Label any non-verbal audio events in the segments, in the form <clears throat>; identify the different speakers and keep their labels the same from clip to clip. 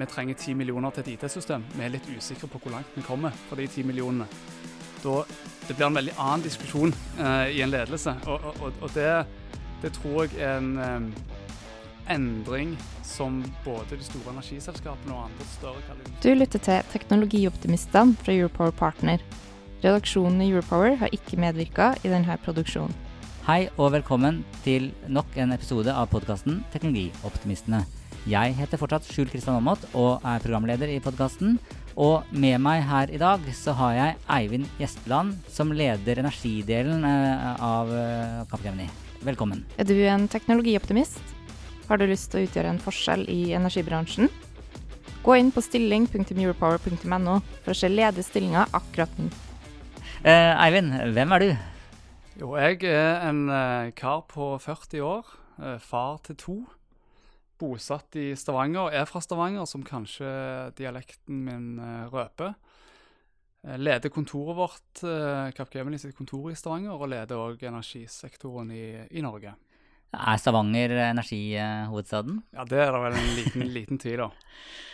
Speaker 1: Vi trenger 10 millioner til et IT-system. Vi er litt usikre på hvor langt vi kommer for de 10 millionene. Da, det blir en veldig annen diskusjon eh, i en ledelse. Og, og, og det, det, tror jeg er en eh, endring som både de store energiselskapene og andre større kan
Speaker 2: Du lytter til Teknologioptimistene fra Europower Partner. Redaksjonen i Europower har ikke medvirka i denne produksjonen.
Speaker 3: Hei og velkommen til nok en episode av podkasten Teknologioptimistene. Jeg heter fortsatt Skjul Kristian Aamodt og er programleder i podkasten. Og med meg her i dag så har jeg Eivind Gjesteland, som leder energidelen eh, av eh, Velkommen.
Speaker 2: Er du en teknologioptimist? Har du lyst til å utgjøre en forskjell i energibransjen? Gå inn på stilling.europower.no for å se ledige stillinger akkurat nå.
Speaker 3: Eh, Eivind, hvem er du?
Speaker 1: Jo, jeg er en eh, kar på 40 år, far til to bosatt i Stavanger, og er fra Stavanger, som kanskje dialekten min uh, røper. Leder kontoret vårt, Capgemini sitt kontor i Stavanger, og leder òg energisektoren i, i, Norge.
Speaker 3: Er Stavanger energihovedstaden?
Speaker 1: Ja, det er det vel en liten, <laughs> liten tvil om.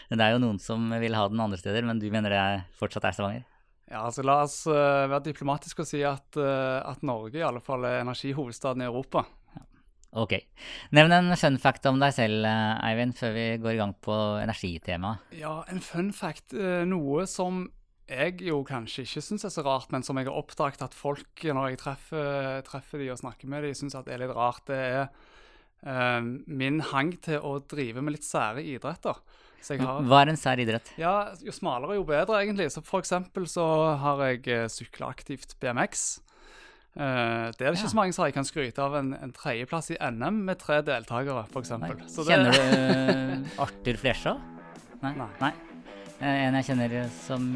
Speaker 3: Det er jo noen som vil ha den andre steder, men du mener det fortsatt er Stavanger?
Speaker 1: Ja, altså La oss være diplomatiske og si at, at Norge i alle fall er energihovedstaden i Europa.
Speaker 3: Ok. Nevn en fun fact om deg selv, eh, Eivind, før vi går i gang på energitemaet.
Speaker 1: Ja, en fun fact. Eh, noe som jeg jo kanskje ikke syns er så rart, men som jeg har oppdaget at folk, når jeg treffer, treffer de og snakker med de, syns er litt rart, det er uh, min hang til å drive med litt sære idretter.
Speaker 3: Har, Hva er en sær idrett?
Speaker 1: Ja, Jo smalere, jo bedre, egentlig. Så For eksempel så har jeg sykla aktivt BMX. Uh, det er det ikke ja. så mange som kan skryte av en, en tredjeplass i NM med tre deltakere, f.eks.
Speaker 3: Kjenner du <laughs> Arthur Flesja? Nei. Nei. Nei. Eh, en jeg kjenner som,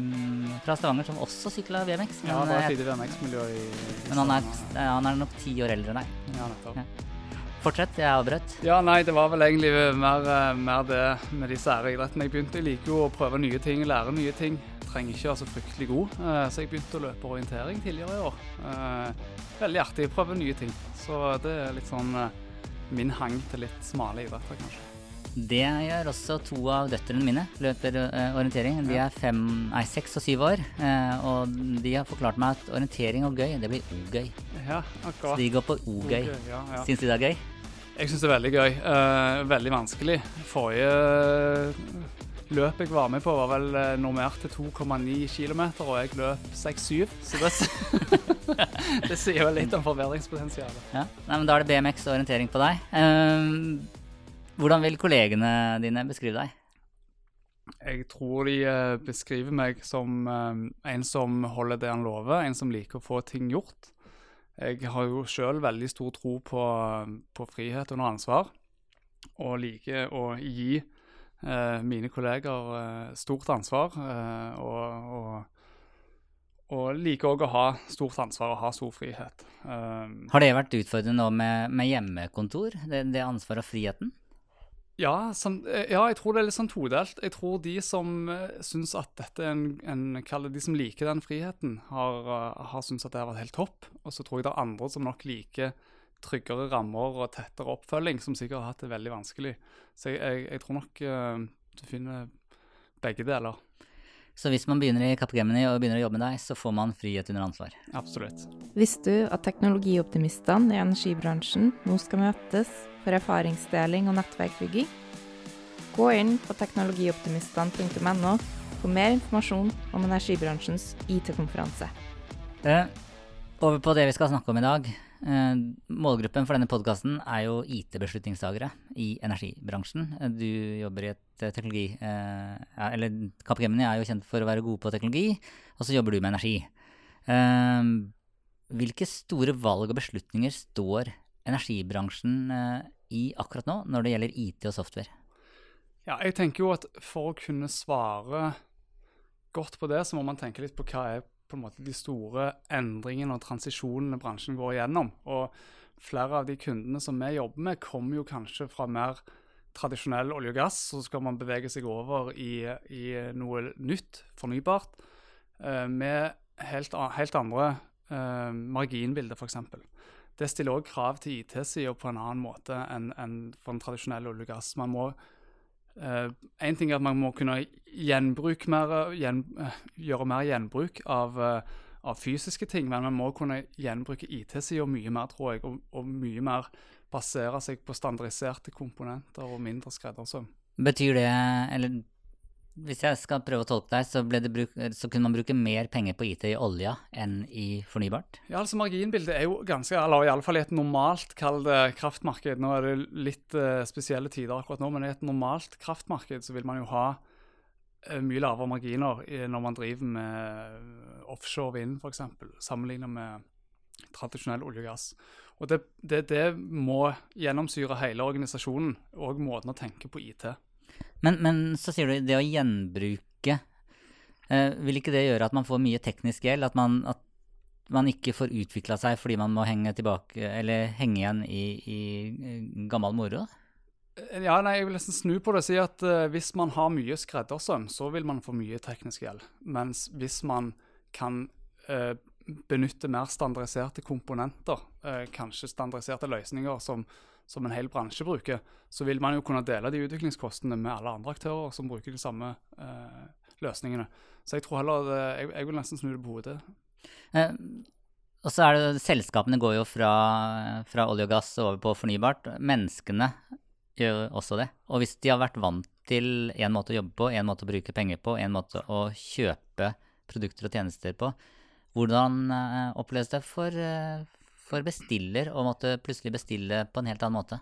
Speaker 3: fra Stavanger som også sykla BMX.
Speaker 1: Men, ja, det er et lite BMX-miljø i, i
Speaker 3: Men han er, han er, nok ti år eldre enn deg.
Speaker 1: Ja, nettopp. Ja.
Speaker 3: Fortsett, jeg avbrøt.
Speaker 1: Ja, nei, det var vel egentlig mer, mer det med de sære idrettene. Jeg begynte, jeg liker jo å prøve nye ting, lære nye ting trenger ikke være så fryktelig god. Eh, så jeg begynte å løpe orientering tidligere i år. Eh, veldig artig. Prøve nye ting. Så det er litt sånn eh, min hang til litt smale idretter, kanskje.
Speaker 3: Det gjør også to av døtrene mine. Løper orientering. De er fem, nei, seks og syv år. og de har forklart meg at orientering og gøy, det blir o-gøy.
Speaker 1: Ja, akkurat.
Speaker 3: Så de går på o-gøy. Ja, ja. Syns de det er gøy?
Speaker 1: Jeg syns det er veldig gøy. veldig vanskelig. Forrige løpet jeg var med på, var vel eh, normert til 2,9 km, og jeg løp 6-7. Så det, <laughs> det, sier vel litt om forbedringspotensialet.
Speaker 3: Ja. Nei, men Da er det BMX og orientering på deg. Um, hvordan vil kollegene dine beskrive deg?
Speaker 1: Jeg tror de uh, beskriver meg som um, en som holder det han lover, en som liker å få ting gjort. Jeg har jo sjøl veldig stor tro på, på frihet under ansvar, og liker å gi eh, mine kolleger eh, stort ansvar. Eh, og, og, og, liker òg å ha stort ansvar og ha stor frihet.
Speaker 3: Har det vært utfordrende nå med, med hjemmekontor, det, det ansvaret og friheten?
Speaker 1: Ja, som, eh, ja, jeg tror det er litt sånn todelt. Jeg tror de som syns at dette er en, en De som liker den friheten, har, har syntes at det har vært helt topp. Og så tror jeg det er andre som nok liker tryggere rammer og tettere oppfølging, som sikkert har hatt det veldig vanskelig. Så jeg, jeg, jeg tror nok uh, du finner begge deler.
Speaker 3: Så hvis man begynner i Capgemini og begynner å jobbe med deg, så får man frihet under ansvar?
Speaker 1: Absolutt.
Speaker 2: Visste du at teknologioptimistene i energibransjen nå skal møtes for erfaringsdeling og nettverkbygging? Gå inn på teknologioptimistene.no for mer informasjon om energibransjens IT-konferanse.
Speaker 3: Eh, over på det vi skal snakke om i dag. Eh, målgruppen for denne podkasten er jo IT-beslutningstagere i energibransjen. Eh, du jobber i et eh, teknologi... Eller Capgemini er jo kjent for å være gode på teknologi, og så jobber du med energi. Hvilke store valg og beslutninger står energibransjen i akkurat nå når det gjelder IT og software?
Speaker 1: Ja, jeg tenker jo at for å kunne svare godt på det, så må man tenke litt på hva er på en måte de store endringene og transisjonene bransjen går igjennom. Og flere av de kundene som vi jobber med, kommer jo kanskje fra mer tradisjonell olje og gass, så skal man bevege seg over i, i noe nytt, fornybart, eh, med helt, helt andre eh, marginbilder, f.eks. Det stiller òg krav til IT-sida på en annen måte enn, enn for en tradisjonell olje og gass. Man må Uh, en ting er at man må kunne mer, gjen, uh, gjøre mer gjenbruk av, uh, av, fysiske ting, men man må kunne gjenbruke IT-sida mye mer, tror jeg, og, og, mye mer basere seg på standardiserte komponenter og mindre skreddersøm.
Speaker 3: Betyr det, eller hvis jeg skal prøve å tolke deg, så, bruk, så, kunne man bruke mer penger på IT i olja enn i fornybart?
Speaker 1: Ja, altså Marginbildet er jo ganske, eller iallfall i et normalt kall kraftmarked. Nå er det litt uh, spesielle tider akkurat nå, men i et normalt kraftmarked så vil man jo ha uh, mye lavere marginer når man driver med offshore vind f.eks., sammenlignet med tradisjonell olje og gass. Og det, det, det må gjennomsyre hele organisasjonen og måten å tenke på IT.
Speaker 3: Men, men, så sier du det å gjenbruke. Eh, vil ikke det gjøre at man får mye teknisk gjeld? At man, at man ikke får utvikla seg fordi man må henge tilbake, henge igjen i, i gammel moro?
Speaker 1: Eh, ja, nei, Jeg vil nesten snu på det og si at uh, hvis man har mye skreddersøm, så vil man få mye teknisk gjeld. Mens hvis man kan uh, benytte mer standardiserte komponenter, uh, kanskje standardiserte løsninger som som en hel bransje bruker, så vil man jo kunne dele de utviklingskostene med alle andre aktører som bruker de samme eh, løsningene. Så jeg tror heller det, jeg, jeg, vil nesten snu det på hodet.
Speaker 3: Eh, og så er det Selskapene går jo fra, fra olje og gass over på fornybart. Menneskene gjør også det. Og hvis de har vært vant til én måte å jobbe på, én måte å bruke penger på, én måte å kjøpe produkter og tjenester på, hvordan eh, oppleves det for, eh, for bestiller å måtte plutselig bestille på en helt annen måte?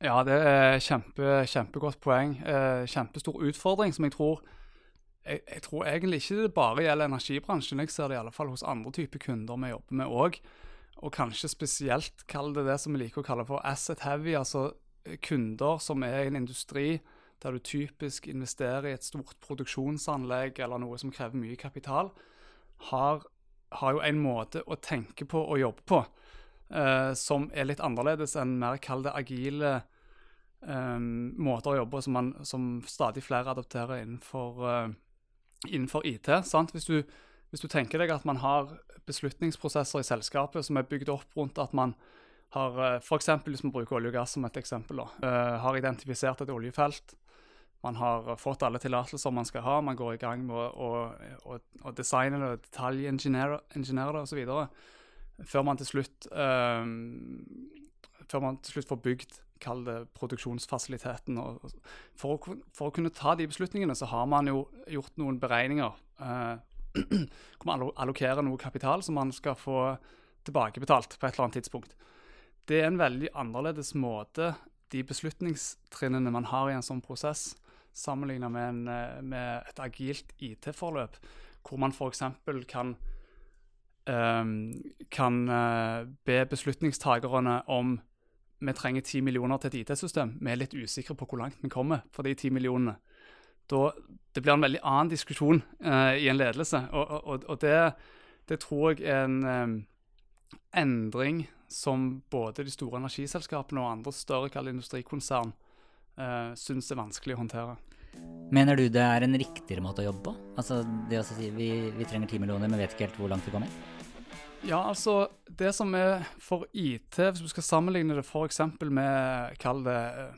Speaker 1: Ja, det er kjempe, kjempegodt poeng. Eh, kjempestor utfordring som jeg tror jeg, jeg, tror egentlig ikke det bare gjelder energibransjen. Jeg ser det i alle fall hos andre typer kunder vi jobber med òg. Og kanskje spesielt kall det det som vi liker å kalle for asset heavy. Altså kunder som er i en industri der du typisk investerer i et stort produksjonsanlegg eller noe som krever mye kapital, har har jo en måte å tenke på og jobbe på uh, som er litt annerledes enn mer kall det agile um, måter å jobbe på som, man, som stadig flere adopterer innenfor, uh, innenfor IT. Hvis du, hvis, du, tenker deg at man har beslutningsprosesser i selskapet som er bygd opp rundt at man har uh, f.eks. hvis man bruker olje og gass som et eksempel, da, har identifisert et oljefelt man har fått alle tillatelser man skal ha. Man går i gang med å, å, å designe det, detaljingeniere det osv. Før man um, Før man til slutt får bygd kall det produksjonsfasiliteten. For, å, for, å, kunne ta de beslutningene, så har man jo gjort noen beregninger. Uh, <clears throat> hvor man allokerer noe kapital som man skal få tilbakebetalt på et eller annet tidspunkt. Det er en veldig annerledes måte, de beslutningstrinnene man har i en sånn prosess, sammenligna med, eh, med, et agilt IT-forløp, hvor man f.eks. kan um, kan uh, be beslutningstakerne om vi trenger 10 millioner til et IT-system. Vi er litt usikre på hvor langt vi kommer for de 10 millionene. Da, det blir en veldig annen diskusjon uh, i en ledelse. Og, og, og det, det, tror jeg er en um, endring som både de store energiselskapene og andre større industrikonsern uh, syns er vanskelig å håndtere.
Speaker 3: Mener du det er en riktigere måte å jobbe på? Altså det å si vi, vi trenger 10 millioner, men vet ikke helt hvor langt vi kommer?
Speaker 1: Ja, altså det som er for IT, hvis vi skal sammenligne det f.eks. med kall det eh,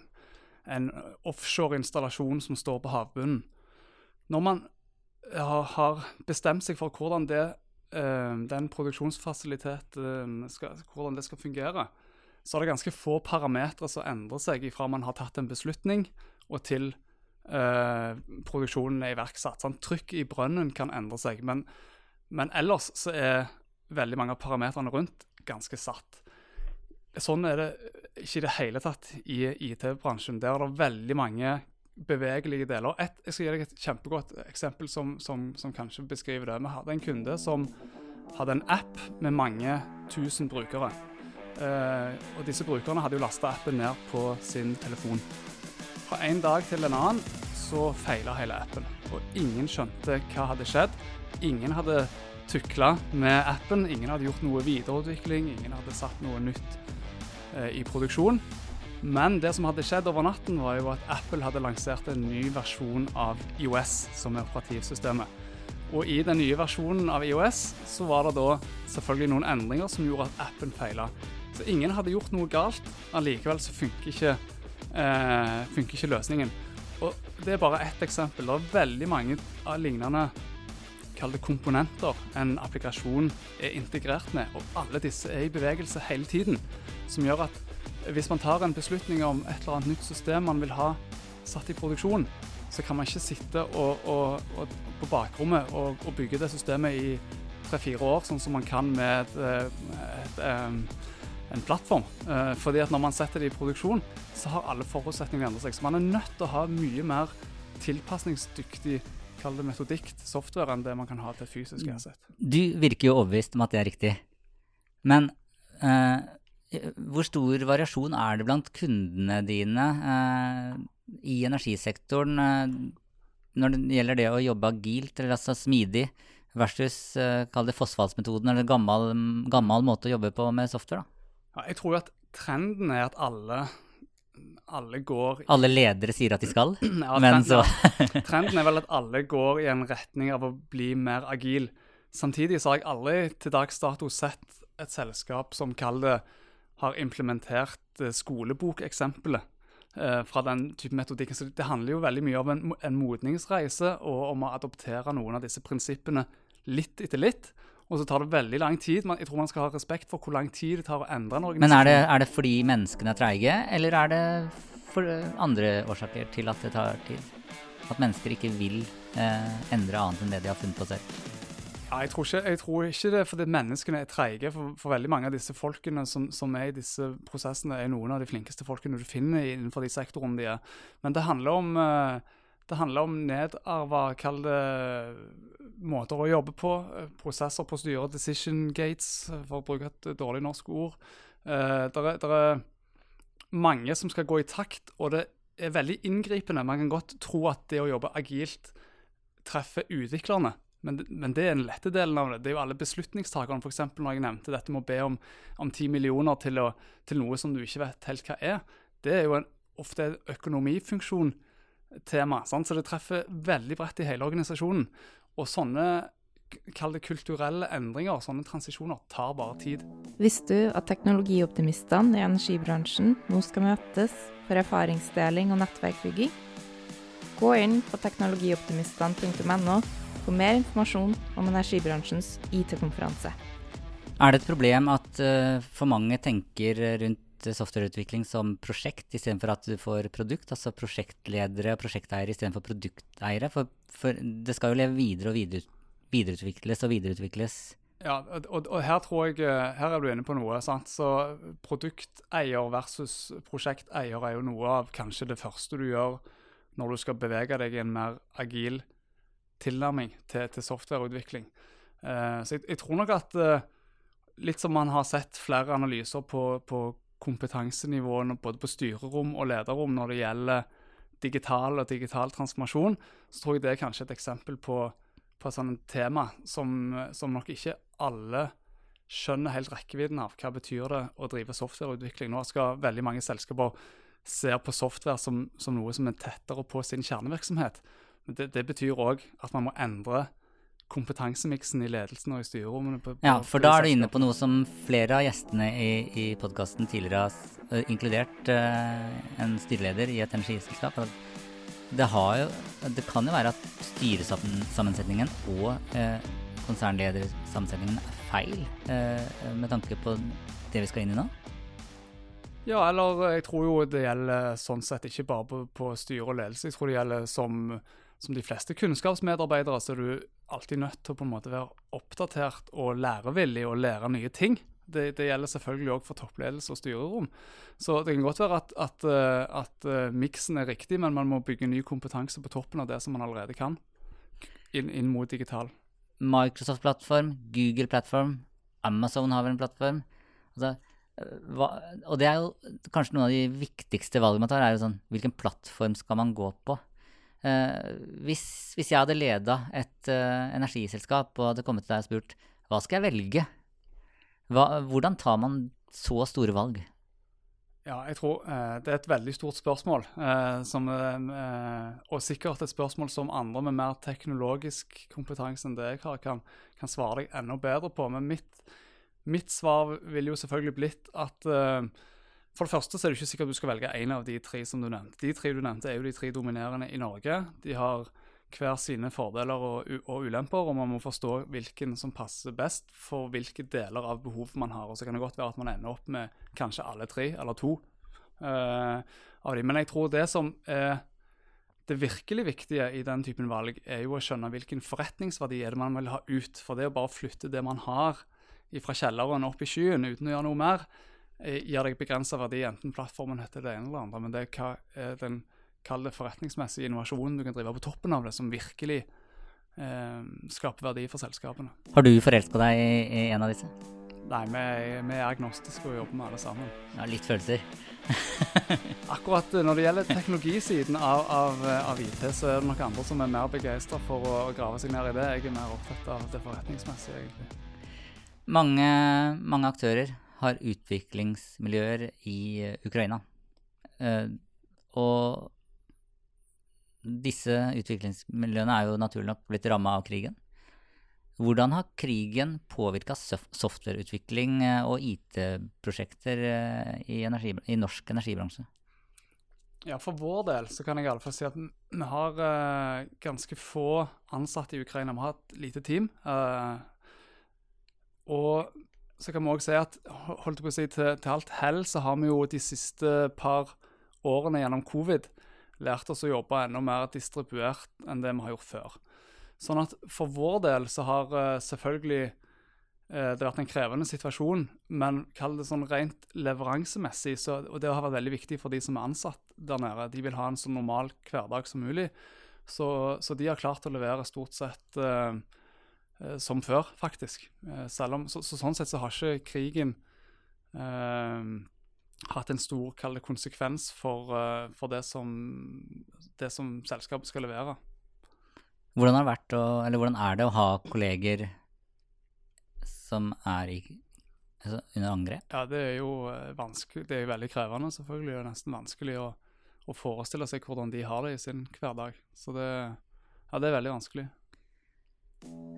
Speaker 1: en offshore-installasjon som står på havbunnen. Når man har bestemt seg for hvordan det, eh, den produksjonsfasiliteten skal, hvordan det skal fungere, så er det ganske få parametere som endrer seg ifra man har tatt en beslutning og til uh, produksjonen er iverksatt. Sånn, trykk i brønnen kan endre seg, men, men, ellers så er veldig mange av parametrene rundt ganske satt. Sånn er det ikke i det hele tatt i IT-bransjen. Der er det veldig mange bevegelige deler. Et, jeg skal gi deg et kjempegodt eksempel som, som, som kanskje beskriver det. Vi hadde en kunde som hadde en app med mange tusen brukere. Uh, og disse brukerne hadde jo lasta appen ned på sin telefon. fra en dag til en annen så feila hele appen. Og ingen skjønte hva hadde skjedd. Ingen hadde tukla med appen. Ingen hadde gjort noe videreutvikling. Ingen hadde satt noe nytt eh, i produksjon. Men det som hadde skjedd over natten, var jo at Apple hadde lansert en ny versjon av IOS, som er operativsystemet. Og i den nye versjonen av IOS så var det da selvfølgelig noen endringer som gjorde at appen feila. Så ingen hadde gjort noe galt, allikevel så funker ikke, eh, funker ikke løsningen. Og det er bare ett eksempel. Det er veldig mange av lignende kall komponenter en applikasjon er integrert med, og alle disse er i bevegelse hele tiden. Som gjør at hvis man tar en beslutning om et eller annet nytt system man vil ha satt i produksjon, så kan man ikke sitte og, og, og på bakrommet og, bygge det systemet i tre-fire år, sånn som man kan med et, et, et, en plattform. Eh, fordi at når man setter det i produksjon, så har alle forutsetningene endret seg. Så man er nødt til å ha mye mer tilpasningsdyktig kall det metodikk til software enn det man kan ha til fysisk
Speaker 3: headset.
Speaker 1: asset.
Speaker 3: Du virker jo overbevist om at det er riktig. Men eh, hvor stor variasjon er det blant kundene dine eh, i energisektoren eh, når det gjelder det å jobbe agilt, eller altså smidig, versus eh, kall det fossfallsmetoden, eller gammel, gammel måte å jobbe på med software? da?
Speaker 1: Ja, jeg tror at trenden er at alle alle går
Speaker 3: Alle ledere sier at de skal, <clears throat>
Speaker 1: ja,
Speaker 3: men så <laughs>
Speaker 1: Trenden er vel at alle går i en retning av å bli mer agil. Samtidig så har jeg aldri til dags dato sett et selskap som kaller det har implementert eh, skolebokeksempelet eh, fra den type metodikken. Så det handler jo veldig mye om en, en modningsreise og om å adoptere noen av disse prinsippene litt etter litt. Og så tar det veldig lang tid. Jeg tror man skal ha respekt for hvor lang tid det tar å endre en organisasjon.
Speaker 3: Men er det, er det fordi menneskene er treige, eller er det for andre årsaker til at det tar tid? At mennesker ikke vil eh, endre annet enn det de har funnet på selv?
Speaker 1: Ja, jeg, tror ikke, jeg tror ikke det fordi menneskene er treige. For, for, veldig mange av disse folkene som, som, er i disse prosessene, er noen av de flinkeste folkene du finner innenfor de sektorene de er. Men det handler om eh, det handler om nedarva, kall det måter å jobbe på. Eh, prosesser, prosedyrer, decision gates, eh, for å bruke et dårlig norsk ord. Uh, det er, er, mange som skal gå i takt, og det er veldig inngripende. Man kan godt tro at det å jobbe agilt treffer utviklerne, men, men det er den lette delen av det. Det er jo alle beslutningstakerne, f.eks. når jeg nevnte dette med å be om, om 10 millioner til, å, til, noe som du ikke vet helt hva er. Det er jo en, ofte en økonomifunksjon tema. Sant? Så det treffer veldig bredt i hele organisasjonen. Og sånne kall det kulturelle endringer, sånne transisjoner, tar bare tid.
Speaker 2: Visste du at teknologioptimistene i energibransjen nå skal møtes for erfaringsdeling og nettverkbygging? Gå inn på teknologioptimistene.no for mer informasjon om energibransjens IT-konferanse.
Speaker 3: Er det et problem at uh, for mange tenker rundt softwareutvikling som prosjekt istedenfor at du får produkt. Altså prosjektledere og prosjekteiere istedenfor produkteiere. For, for, det skal jo leve videre og videre, videreutvikles og videreutvikles.
Speaker 1: Ja, og, og, her tror jeg eh, her er du inne på noe. sant? Så Produkteier versus prosjekteier er jo noe av kanskje det første du gjør når du skal bevege deg i en mer agil tilnærming til, til softwareutvikling. Uh, så jeg, jeg, tror nok at uh, litt som man har sett flere analyser på, på kompetansenivåene både på styrerom og lederrom når det gjelder digital og digital transformasjon, så tror jeg det er kanskje et eksempel på, på et tema som, som, nok ikke alle skjønner helt rekkevidden av. Hva betyr det å drive softwareutvikling? Nå skal veldig mange selskaper se på software som, som noe som er tettere på sin kjernevirksomhet. Men det, det betyr òg at man må endre kompetansemiksen i ledelsen og i styrerommene. På,
Speaker 3: på, ja, for da er du inne på noe som flere av gjestene i, i podkasten tidligere har uh, inkludert uh, en styreleder i et energiselskap. Det, jo, det, kan jo være at styresammensetningen og uh, konsernledersammensetningen er feil, med tanke på det vi skal inn i nå?
Speaker 1: Ja, eller jeg tror jo det gjelder sånn sett ikke bare på, på styre og ledelse. Jeg tror det gjelder som, som de fleste kunnskapsmedarbeidere, så du alltid nødt til å på en måte være oppdatert og lærevillig og lære nye ting. Det, det gjelder selvfølgelig òg for toppledelse og styrerom. Så det kan godt være at, at, at, at uh, miksen er riktig, men man må bygge ny kompetanse på toppen av det som man allerede kan, inn, inn mot digital.
Speaker 3: Microsoft-plattform, Google-plattform, Amazon har vel en plattform. Altså, hva, og det er jo kanskje noen av de viktigste valgene man tar, er jo sånn hvilken plattform skal man gå på? Eh, hvis, hvis, jeg hadde leda et eh, energiselskap og hadde kommet til deg og spurt hva skal jeg velge, hva, hvordan tar man så store valg?
Speaker 1: Ja, jeg tror eh, det er et veldig stort spørsmål. Eh, som, eh, og sikkert et spørsmål som andre med mer teknologisk kompetanse enn det jeg har, kan, kan svare deg enda bedre på. Men mitt, mitt svar ville jo selvfølgelig blitt at eh, for det første så er det ikke sikkert du skal velge én av de tre som du nevnte. De tre du nevnte, er jo de tre dominerende i Norge. De har hver sine fordeler og, og, ulemper, og man må forstå hvilken som passer best for hvilke deler av behovet man har. Og så kan det godt være at man ender opp med kanskje alle tre, eller to uh, av dem. Men jeg tror det som er det virkelig viktige i den typen valg, er jo å skjønne hvilken forretningsverdi er det man vil ha ut. For det å bare flytte det man har fra kjelleren opp i skyen uten å gjøre noe mer, gir deg begrensa verdi, enten plattformen heter det ene eller andre. Men det er hva er den kalde forretningsmessige innovasjonen du kan drive på toppen av det, som virkelig eh, skaper verdi for selskapene.
Speaker 3: Har du forelska deg i, en av disse?
Speaker 1: Nei, vi, vi er agnostiske og jobber med alle sammen.
Speaker 3: Ja, Litt følelser? <laughs>
Speaker 1: Akkurat eh, når det gjelder teknologisiden av, av, av, IT, så er det nok andre som er mer begeistra for å grave seg ned i det. Jeg er mer opptatt av det forretningsmessige, egentlig.
Speaker 3: Mange, mange aktører har utviklingsmiljøer i eh, Ukraina. Eh, og disse utviklingsmiljøene er jo naturlig nok blitt ramma av krigen. Hvordan har krigen påvirka softwareutvikling eh, og IT-prosjekter i, i, norsk energibransje?
Speaker 1: Ja, For vår del så kan jeg iallfall si at vi har uh, ganske få ansatte i Ukraina. Vi har et lite team. Uh, og så kan vi òg si at holdt på å si, til, til alt hell så har vi jo de siste par årene gjennom covid lært oss å jobbe enda mer distribuert enn det vi har gjort før. Sånn at for vår del så har uh, selvfølgelig det har vært en krevende situasjon, men kall det sånn rent leveransemessig, så, og det har vært veldig viktig for de som er ansatt der nede. De vil ha en så normal hverdag som mulig. Så, så de har klart å levere stort sett Eh, som før, faktisk. Eh, om, så, så, sånn sett så har ikke krigen eh, hatt en stor konsekvens for, for det, som, det, som, selskapet skal levere.
Speaker 3: Hvordan, har det vært å, eller hvordan er det å ha kolleger som er i, altså under angrep?
Speaker 1: Ja, det er jo vanskelig. Det er veldig krevende, selvfølgelig. Det er nesten vanskelig å, å forestille seg hvordan de har det i sin hverdag. Så det, ja, det er veldig vanskelig.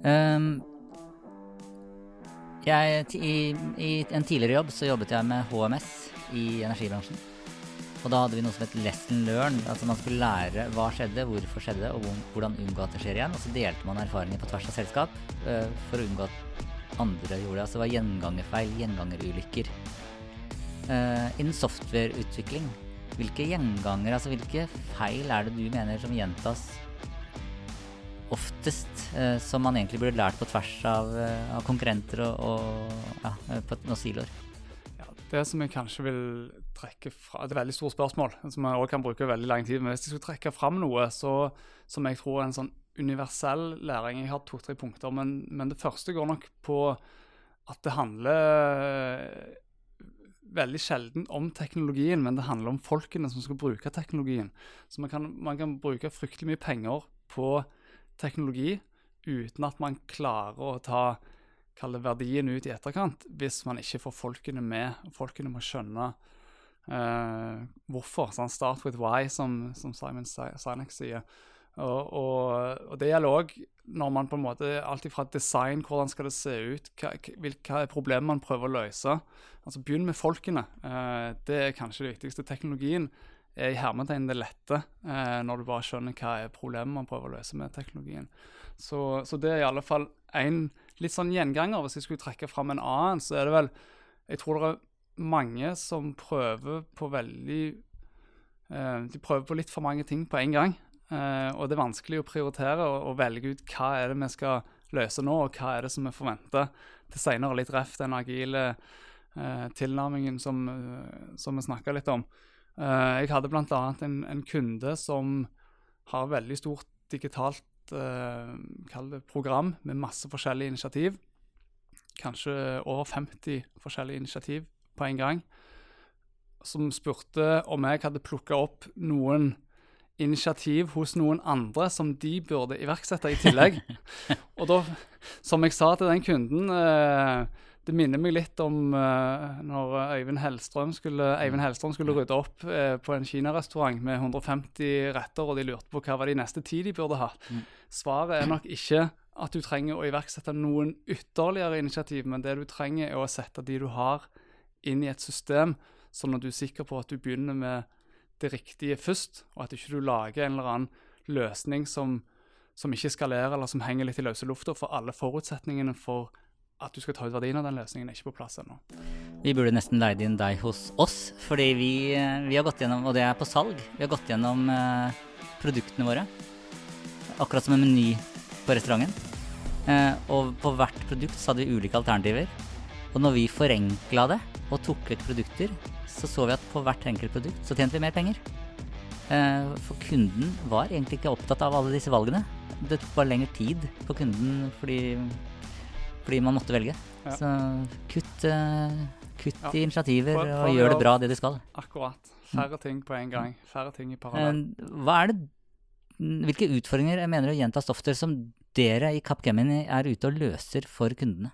Speaker 3: Um, jeg, i, i, en tidligere jobb så jobbet jeg med HMS i energibransjen. Og da hadde vi noe som het lesson learn. Altså man skulle lære hva skjedde, hvorfor skjedde og hvordan unngå at det skjer igjen. Og så delte man erfaringer på tvers av selskap uh, for å unngå at andre gjorde det. Altså det var gjengangerfeil, gjengangerulykker. Uh, innen softwareutvikling, hvilke gjengangere, altså hvilke feil er det du mener som gjentas oftest, eh, som man egentlig burde lært på tvers av, eh, av konkurrenter og, og, ja, eh, på noen siloer?
Speaker 1: Ja, det som jeg kanskje vil trekke fra Det er et veldig stort spørsmål, som jeg også kan bruke veldig lang tid. Men hvis jeg skulle trekke fram noe så, som jeg tror er en sånn universell læring Jeg har to-tre punkter, men, men, det første går nok på at det handler veldig sjelden om teknologien, men det handler om folkene som skal bruke teknologien. Så man kan, man kan bruke fryktelig mye penger på teknologi uten at man klarer å ta kalle verdien ut i etterkant, hvis man ikke får folkene med. Folkene må skjønne uh, hvorfor. Sånn start with why, som, som Simon Sinek sier. Og, og, og, det gjelder òg når man på en måte Alt fra design, hvordan skal det se ut, hva, hva er problemet man prøver å løse. Altså Begynn med folkene. Uh, det er kanskje det viktigste. Teknologien er i hermetegn det lette, eh, når du bare skjønner hva er problemet man prøver å løse med teknologien. Så, så det er i alle fall en litt sånn gjenganger. Hvis jeg skulle trekke fram en annen, så er det vel Jeg tror det er mange som prøver på veldig eh, De prøver på litt for mange ting på en gang. Eh, og det er vanskelig å prioritere og, og, velge ut hva er det vi skal løse nå, og hva er det som vi forventer til senere. Litt reft den agile eh, tilnærmingen som, eh, som vi snakka litt om. Uh, jeg hadde bl.a. En, en kunde som har veldig stort digitalt uh, det program med masse forskjellige initiativ. Kanskje over 50 forskjellige initiativ på en gang, som spurte om jeg hadde plukka opp noen initiativ hos noen andre som de burde iverksette i tillegg. <laughs> og da, som jeg sa til den kunden eh, det minner meg litt om uh, når Øyvind Hellstrøm skulle, Eivind Hellstrøm skulle rydde opp uh, på en kinarestaurant med 150 retter, og de lurte på hva var de neste ti de burde ha. Mm. Svaret er nok ikke at du trenger å iverksette noen ytterligere initiativ, men det du trenger, er å sette de du har, inn i et system, sånn at du er sikker på at du begynner med det riktige først, og at ikke du lager en eller annen løsning som, som ikke skalerer, eller som henger litt i løse lufta, for alle forutsetningene for at du skal ta ut verdien av den løsningen, er ikke på plass ennå.
Speaker 3: Vi burde nesten leid inn deg hos oss, fordi vi, eh, vi, har gått gjennom, og det er på salg, vi har gått gjennom eh, produktene våre. Akkurat som en meny på restauranten. Eh, og på hvert produkt så hadde vi ulike alternativer. Og når vi forenkla det og tok vekk produkter, så så vi at på hvert enkelt produkt så tjente vi mer penger. Eh, for kunden var egentlig ikke opptatt av alle disse valgene. Det tok bare lengre tid for kunden fordi fordi man måtte velge. Ja. Så kutt, uh, kutt ja. i initiativer for, for og gjør det bra, det de skal.
Speaker 1: Akkurat. Færre ting på en gang. Færre ting i parallell.
Speaker 3: hva er det, hvilke utfordringer mener du gjenta stofter som dere i Capgemini er ute og løser for kundene?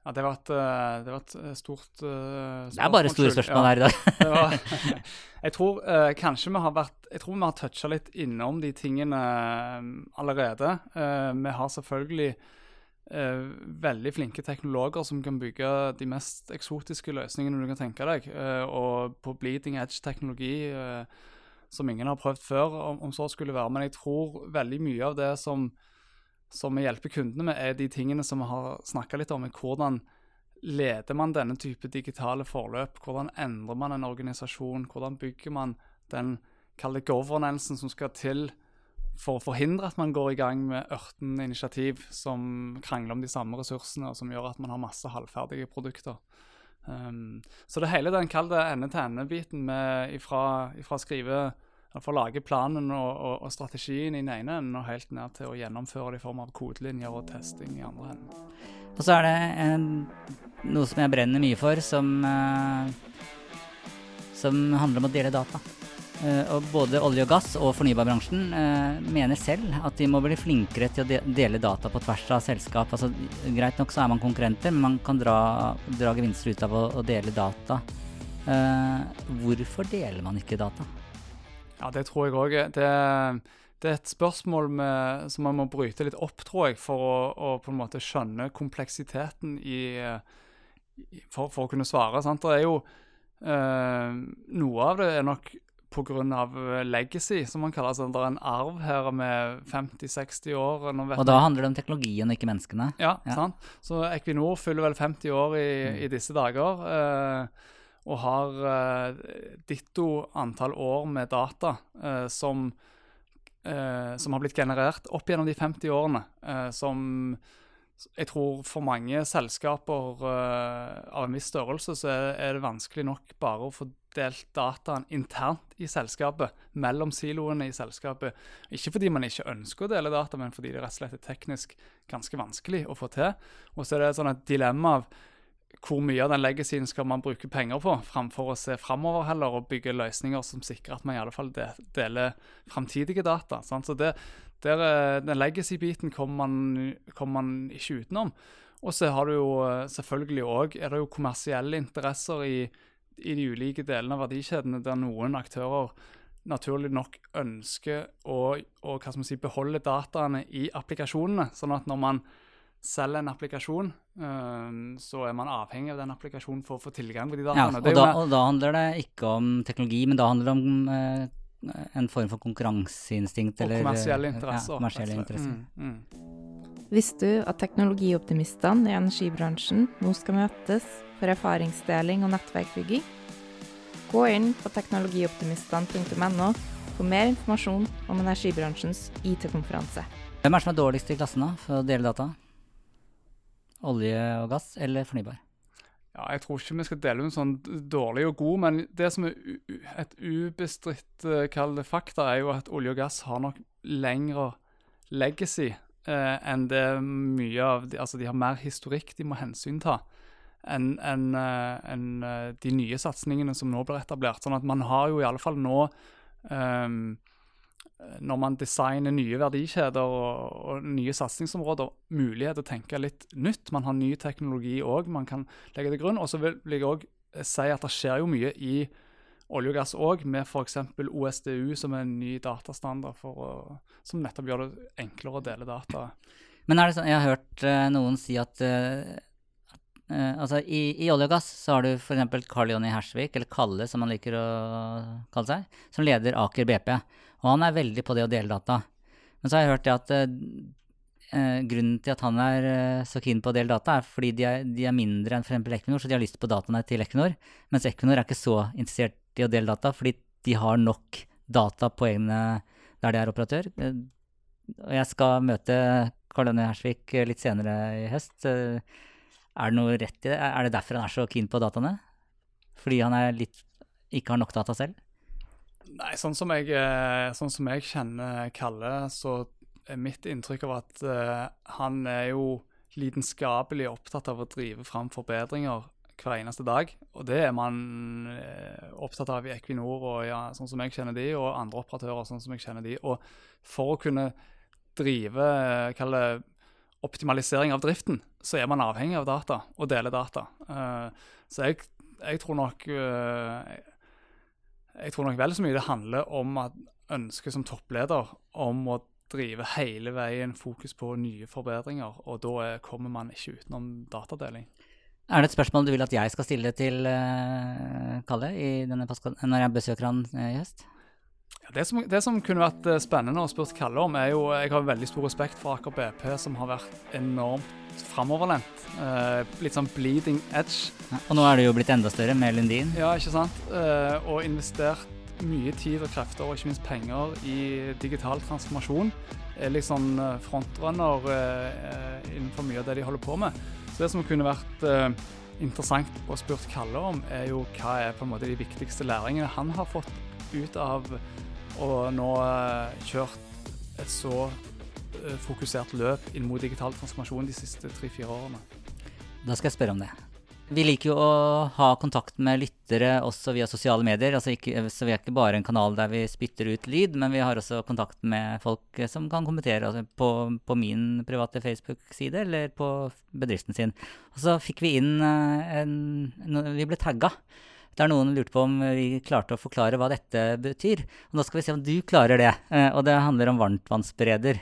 Speaker 1: Ja, det var et, eh, det var et eh, stort spørsmål.
Speaker 3: Det er bare store spørsmål her i dag.
Speaker 1: var, <laughs> jeg tror kanskje vi har vært Jeg tror vi har toucha litt innom de tingene allerede. Vi har selvfølgelig eh, veldig flinke teknologer som kan bygge de mest eksotiske løsningene du kan tenke deg. Eh, og på bleeding edge-teknologi eh, som ingen har prøvd før, om, om, så skulle være. Men jeg tror veldig mye av det som, som vi hjelper kundene med, er de tingene som vi har snakka litt om. Hvordan leder man denne type digitale forløp? Hvordan endrer man en organisasjon? Hvordan bygger man den kalde governancen som skal til for å forhindre at man går i gang med ørten initiativ som krangler om de samme ressursene, og som gjør at man har masse halvferdige produkter. Um, så det hele den kalde ende-til-ende-biten fra skrive for å lage planen og, og, og, strategien i den ene enden, og helt ned til å gjennomføre det i form av kodelinjer og testing i andre enden.
Speaker 3: Og så er det en, noe som jeg brenner mye for, som, uh, som handler om å dele data. Eh, og både olje og gass og fornybarbransjen eh, mener selv at de må bli flinkere til å dele data på tvers av selskap. Altså, greit nok så er man konkurrenter, men man kan dra, dra gevinster ut av å, å dele data. Eh, hvorfor deler man ikke data?
Speaker 1: Ja, det tror jeg òg. Det, det, er et spørsmål med, som man må bryte litt opp, tror jeg, for å, å på en måte skjønne kompleksiteten i, for, for, å kunne svare. Sant? Det er jo Uh, noe av det er nok pga. Eh, legacy, som man kaller det. Altså, det er en arv her med 50-60 år.
Speaker 3: og da handler det om teknologien og ikke menneskene?
Speaker 1: Ja, ja. sant. Så Equinor fyller vel 50 år i, mm. i disse dager. Eh, og har eh, ditto antall år med data eh, som, eh, som har blitt generert opp gjennom de 50 årene. Eh, som jeg tror for mange selskaper av en viss størrelse så er, er det vanskelig nok bare å få delt dataen internt i selskapet, mellom siloene i selskapet. Ikke fordi man ikke ønsker å dele data, men fordi det rett og slett er teknisk ganske vanskelig å få til. Og så er det sånn et dilemma av hvor mye av den legacyen skal man bruke penger på, framfor å se framover heller og bygge løsninger som sikrer at man i alle fall deler framtidige data. Sant? Så det, der, eh, Den legacy-biten kommer man, kom man, ikke utenom. Og så har du jo eh, selvfølgelig òg er det jo kommersielle interesser i i de ulike delene av verdikjedene der noen aktører naturlig nok ønsker å, å si, beholde dataene i applikasjonene. Sånn at når man selger en applikasjon, øh, så er man avhengig av den applikasjonen for å få tilgang på de dataene.
Speaker 3: Ja, og, da, og da handler det ikke om teknologi, men da handler det om eh en form for konkurranseinstinkt.
Speaker 1: Og kommersielle interesser. Ja,
Speaker 3: kommersielle interesser. Mm, mm.
Speaker 2: Visste du at teknologioptimistene i energibransjen nå skal møtes for erfaringsdeling og nettverkbygging? Gå inn på teknologioptimistene.no for mer informasjon om energibransjens IT-konferanse.
Speaker 3: Hvem er som er dårligst i klassen da, for å dele data? Olje og gass eller fornybar?
Speaker 1: Ja, jeg tror ikke vi skal dele ut sånn dårlig og god, men det som er et ubestridt uh, fakta, er jo at olje og gass har nok lengre legacy eh, enn det mye av de, Altså, de har mer historikk de må hensynta enn en, en, eh, de nye satsingene som nå blir etablert. Sånn at man har jo i alle fall nå um, når man designer nye verdikjeder og, og nye satsingsområder, mulighet til å tenke litt nytt. Man har ny teknologi òg man kan legge til grunn. Og så vil jeg òg si at det skjer jo mye i olje og gass òg, med f.eks. OSDU, som er en ny datastandard å, som nettopp gjør det enklere å dele data.
Speaker 3: Men er det sånn, jeg har hørt eh, noen si at eh, altså i, i olje og gass så har du f.eks. Carl Jonny Hersvik, eller Kalle som han liker å kalle seg, som leder Aker BP. Og han er veldig på det å dele data. Men så har jeg hørt det at eh, grunnen til at han er så keen på å dele data, er fordi de er, de er mindre enn f.eks. Equinor, så de har lyst på dataene til Equinor. Mens Equinor er ikke så interessert i å dele data, fordi de har nok data på egne der de er operatør. Og jeg skal møte Carl Jonny Hersvik litt senere i høst. Eh, Er det noe rett i det? Er det derfor han er så keen på dataene? Fordi han litt, ikke har nok data selv?
Speaker 1: Nei, sånn som jeg, eh, sånn som jeg kjenner Kalle, så er mitt inntrykk av at uh, han er jo lidenskapelig opptatt av å drive fram forbedringer hver eneste dag. Og det er man uh, opptatt av i Equinor, og ja, sånn som jeg kjenner de, og andre operatører sånn som jeg kjenner de. Og for å kunne drive kalle optimalisering av driften, så er man avhengig av data og deler data. Eh, så jeg, jeg tror nok eh, jeg tror nok vel så mye det handler om at ønsket som toppleder om å drive hele veien fokus på nye forbedringer, og da er, kommer man ikke utenom datadeling.
Speaker 3: Er det et spørsmål du vil at jeg skal stille til eh, Kalle denne når jeg besøker han i høst?
Speaker 1: Det, som, det som kunne vært eh, spennende å spørre Kalle om, er jo Jeg har veldig stor respekt for Aker BP, som har vært enormt framoverlent. Eh, litt sånn bleeding edge.
Speaker 3: Ja, og nå er det jo blitt enda større med Lundin.
Speaker 1: Ja, ikke sant? Eh, og investert mye tid og krefter, og ikke minst penger, i digital transformasjon. Er liksom frontrunner eh, innenfor mye av det de holder på med. Så det som kunne vært eh, interessant å spurt Kalle om, er jo hva er på en måte de viktigste læringene han har fått ut av å nå eh, kjørt et så eh, fokusert løp inn mot digital transformasjon de siste tre-fire årene.
Speaker 3: Da skal jeg spørre om det. Vi liker jo å ha kontakt med lyttere også via sosiale medier. Altså ikke, så vi er ikke bare en kanal der vi spytter ut lyd, men vi har også kontakt med folk som kan kommentere altså på, på min private Facebook-side eller på bedriften sin. Og så fikk vi inn eh, en, en Vi ble tagga. Der noen lurte på om vi klarte å forklare hva dette betyr. Og nå skal vi se om du klarer det. Eh, Og det handler om varmtvannsbereder.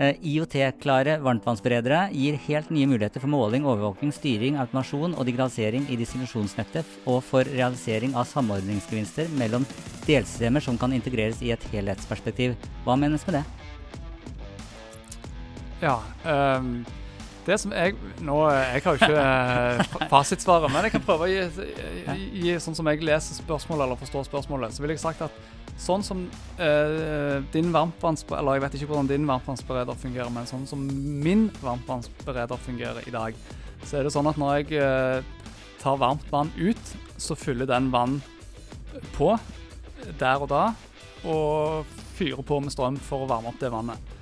Speaker 3: Eh, IOT-klare varmtvannsberedere gir helt nye muligheter for måling, overvåking, styring, automasjon og digitalisering i distribusjonsnettet, og for realisering av samordningsgevinster mellom delsystemer som kan integreres i et helhetsperspektiv. Hva menes med det?
Speaker 1: Ja. ehm, det som jeg Nå, jeg har jo ikke eh, fa- fasitsvaret, men jeg kan prøve å gi, gi, gi sånn som jeg leser spørsmålet eller forstår spørsmålet. Så ville jeg sagt at sånn som eh, din varmtvannsbereder Eller jeg vet ikke hvordan din varmtvannsbereder fungerer, men sånn som min varmtvannsbereder fungerer i dag, så er det sånn at når jeg eh, tar varmt vann ut, så fyller den vann på der og da, og fyrer på med strøm for å varme opp det vannet.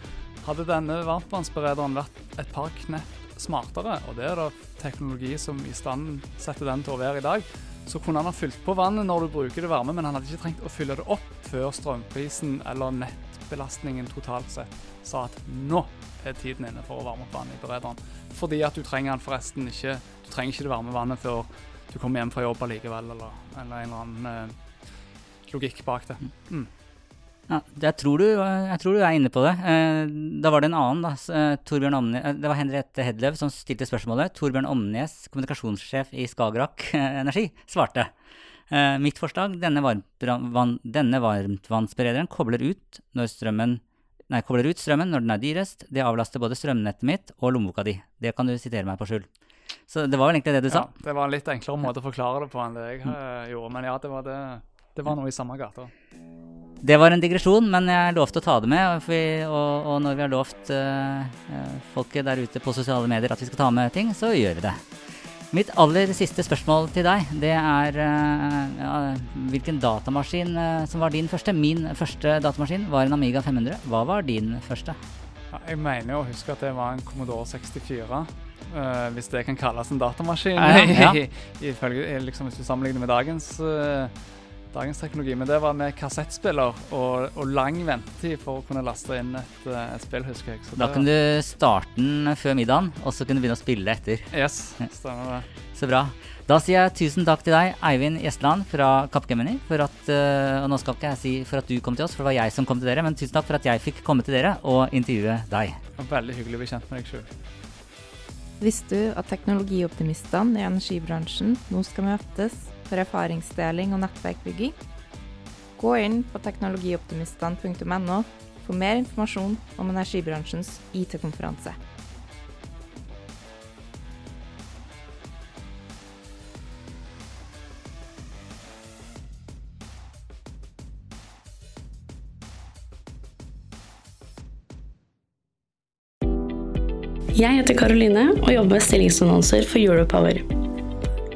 Speaker 1: Hadde denne varmtvannsberederen vært et par knepp smartere, og det er da teknologi som i stand setter den til å være i dag, så kunne han ha fylt på vannet når du bruker det varme, men han hadde ikke trengt å fylle det opp før strømprisen eller nettbelastningen totalt sett sa at nå er tiden inne for å varme opp vannet i berederen. Fordi at du trenger den forresten ikke Du trenger ikke det varme vannet før du kommer hjem fra jobb allikevel, eller, eller en eller annen eh, logikk bak det. Mm.
Speaker 3: Ja, jeg, tror du, jeg tror du er inne på det. Eh, da var det en annen, da. eh, Torbjørn Omne, eh, det var Henriette Hedløv som stilte spørsmålet. Torbjørn Omnes, kommunikasjonssjef i Skagerrak <laughs> Energi, svarte. Mitt forslag, denne, varm, denne varmtvannsberederen kobler ut, strømmen, nei, kobler ut strømmen når den er dyrest. Det avlaster både strømnettet mitt og lommeboka di. Det kan du sitere meg på skjul. Så det var vel egentlig det du sa.
Speaker 1: Det var en litt enklere måte å forklare det på enn det jeg gjorde, men ja, det var, det, det var noe i samme gata.
Speaker 3: Det var en digresjon, men jeg lovte å ta det med. Og, og, og når vi har lovt eh, folket der ute på sosiale medier at vi skal ta med ting, så gjør vi det. Mitt aller siste spørsmål til deg, det er uh, ja, hvilken datamaskin uh, som var din første? Min første datamaskin var en Amiga 500. Hva var din første?
Speaker 1: Ja, jeg mener å huske at det var en Commodore 64. eh, hvis det kan kalles en datamaskin,
Speaker 3: Ja, <laughs>
Speaker 1: ifølge, liksom, hvis du sammenligner med dagens, eh, dagens teknologi. Men det var med kassettspiller og, og lang ventetid for å kunne laste inn et, eh, et spill, husker jeg. Så
Speaker 3: Da
Speaker 1: kunne
Speaker 3: kan du starte den før middagen, og så kunne du begynne å spille etter.
Speaker 1: Yes, stemmer det.
Speaker 3: Så bra. Da sier jeg tusen takk til deg, Eivind Gjestland fra Kappgemini, for at eh, Og nå skal ikke jeg si for at du kom til oss, for det var jeg som kom til dere, men tusen takk for at jeg fikk komme til dere og intervjue deg.
Speaker 1: Veldig hyggelig å bli kjent med deg sjøl.
Speaker 2: Visste du at teknologioptimistene i energibransjen nå skal møtes for erfaringsdeling og nettverkbygging? Gå inn på teknologioptimistene.no for mer informasjon om energibransjens IT-konferanse.
Speaker 4: Jeg heter Karoline og jobber med stillingsannonser for Europower.